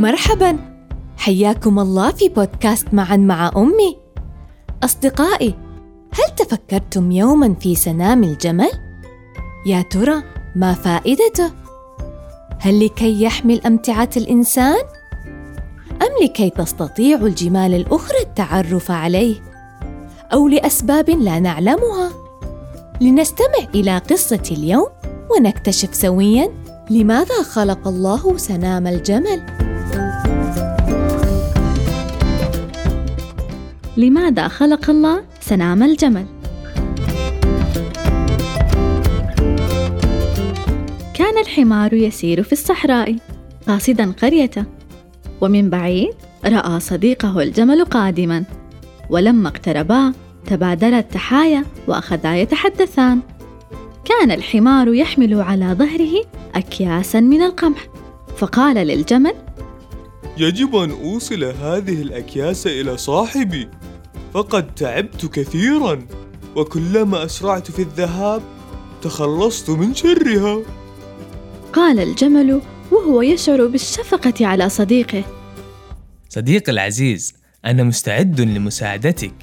مرحبا. حياكم الله في بودكاست معا مع أمي. أصدقائي هل تفكرتم يوما في سنام الجمل؟ يا ترى ما فائدته؟ هل لكي يحمل أمتعة الإنسان؟ أم لكي تستطيع الجمال الأخرى التعرف عليه؟ أو لأسباب لا نعلمها؟ لنستمع إلى قصة اليوم ونكتشف سويا لماذا خلق الله سنام الجمل. لماذا خلق الله سنام الجمل؟ كان الحمار يسير في الصحراء قاصدا قريته ومن بعيد رأى صديقه الجمل قادما. ولما اقتربا تبادلا التحايا وأخذا يتحدثان. كان الحمار يحمل على ظهره اكياسا من القمح. فقال للجمل يجب أن أوصل هذه الأكياس إلى صاحبي. فقد تعبت كثيرا وكلما أسرعت في الذهاب تخلصت من شرها. قال الجمل وهو يشعر بالشفقة على صديقه. صديقي العزيز أنا مستعد لمساعدتك.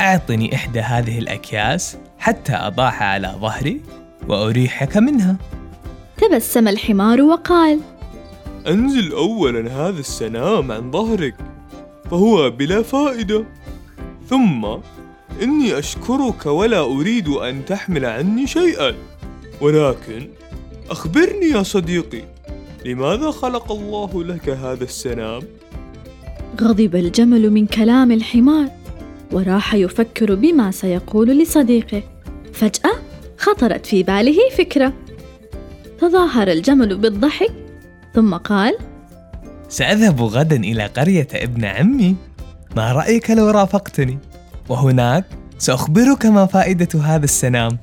أعطني إحدى هذه الأكياس حتى أضعها على ظهري وأريحك منها. تبسم الحمار وقال أنزل أولا هذا السنام عن ظهرك فهو بلا فائدة. ثم إني أشكرك ولا أريد أن تحمل عني شيئا. ولكن أخبرني يا صديقي لماذا خلق الله لك هذا السنام؟ غضب الجمل من كلام الحمار وراح يفكر بما سيقول لصديقه. فجأة خطرت في باله فكرة. تظاهر الجمل بالضحك ثم قال سأذهب غدا إلى قرية ابن عمي. ما رأيك لو رافقتني؟ وهناك سأخبرك ما فائدة هذا السنام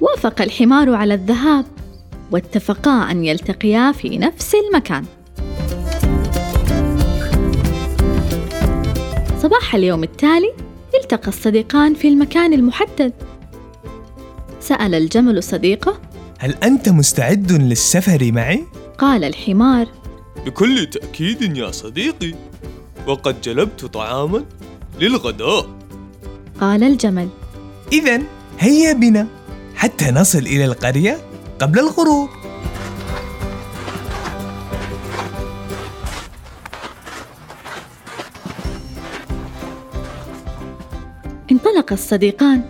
وافق الحمار على الذهاب واتفقا أن يلتقيا في نفس المكان صباح اليوم التالي التقى الصديقان في المكان المحدد سأل الجمل صديقه هل أنت مستعد للسفر معي؟ قال الحمار بكل تأكيد يا صديقي وقد جلبت طعاما للغداء. قال الجمل. إذا هيا بنا حتى نصل إلى القرية قبل الغروب. انطلق الصديقان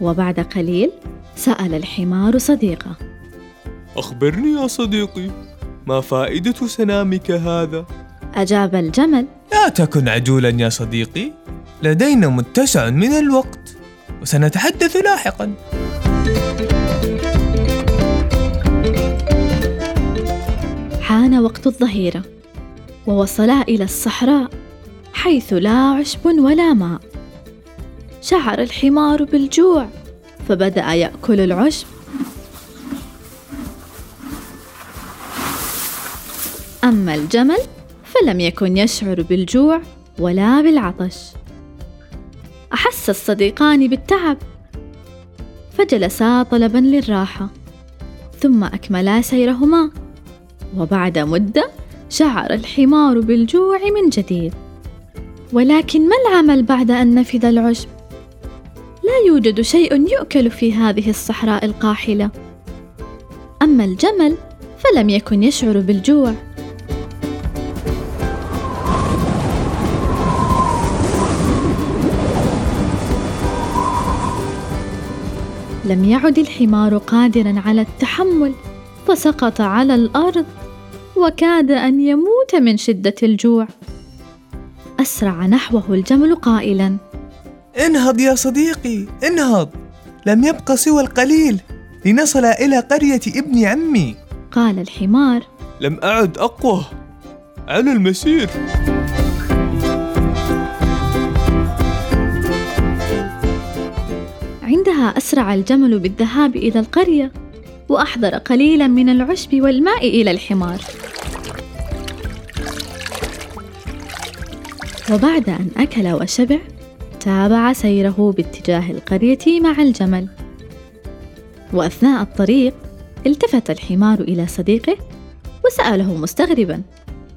وبعد قليل سأل الحمار صديقه. أخبرني يا صديقي ما فائدة سنامك هذا؟ أجاب الجمل. لا تكن عجولا يا صديقي. لدينا متسع من الوقت وسنتحدث لاحقا. حان وقت الظهيرة ووصلا إلى الصحراء حيث لا عشب ولا ماء. شعر الحمار بالجوع فبدأ يأكل العشب. أما الجمل فلم يكن يشعر بالجوع ولا بالعطش. أحس الصديقان بالتعب. فجلسا طلبا للراحة ثم أكملا سيرهما. وبعد مدة شعر الحمار بالجوع من جديد. ولكن ما العمل بعد أن نفذ العشب؟ لا يوجد شيء يؤكل في هذه الصحراء القاحلة. أما الجمل فلم يكن يشعر بالجوع. لم يعد الحمار قادرا على التحمل فسقط على الأرض وكاد أن يموت من شدة الجوع. أسرع نحوه الجمل قائلا انهض يا صديقي انهض. لم يبق سوى القليل لنصل إلى قرية ابن عمي. قال الحمار لم أعد أقوى. على المسير. عندها أسرع الجمل بالذهاب إلى القرية وأحضر قليلا من العشب والماء إلى الحمار. وبعد أن أكل وشبع تابع سيره باتجاه القرية مع الجمل. وأثناء الطريق التفت الحمار إلى صديقه وسأله مستغربا.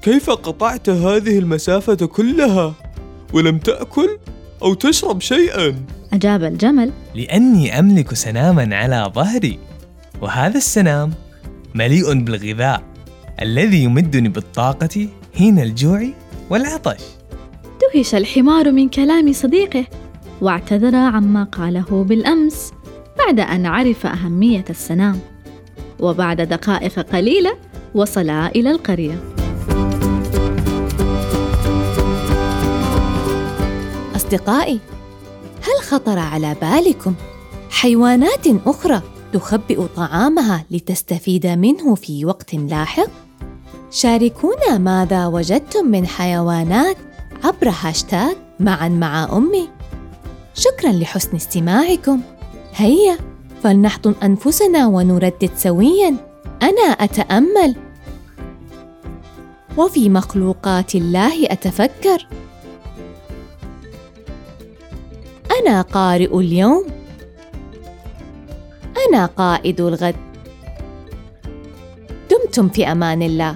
كيف قطعت هذه المسافة كلها؟ ولم تأكل أو تشرب شيئا؟ أجاب الجمل لأني أملك سناما على ظهري وهذا السنام مليء بالغذاء الذي يمدني بالطاقة حين الجوع والعطش. دهش الحمار من كلام صديقه واعتذر عما قاله بالأمس بعد أن عرف أهمية السنام. وبعد دقائق قليلة وصلا إلى القرية. أصدقائي هل خطر على بالكم؟ حيوانات أخرى تخبئ طعامها لتستفيد منه في وقت لاحق؟ شاركونا ماذا وجدتم من حيوانات عبر هاشتاج معا مع أمي. شكرا لحسن استماعكم. هيا فلنحضن أنفسنا ونردد سويا. أنا أتأمل. وفي مخلوقات الله أتفكر. أنا قارئ اليوم. أنا قائد الغد. دمتم في أمان الله.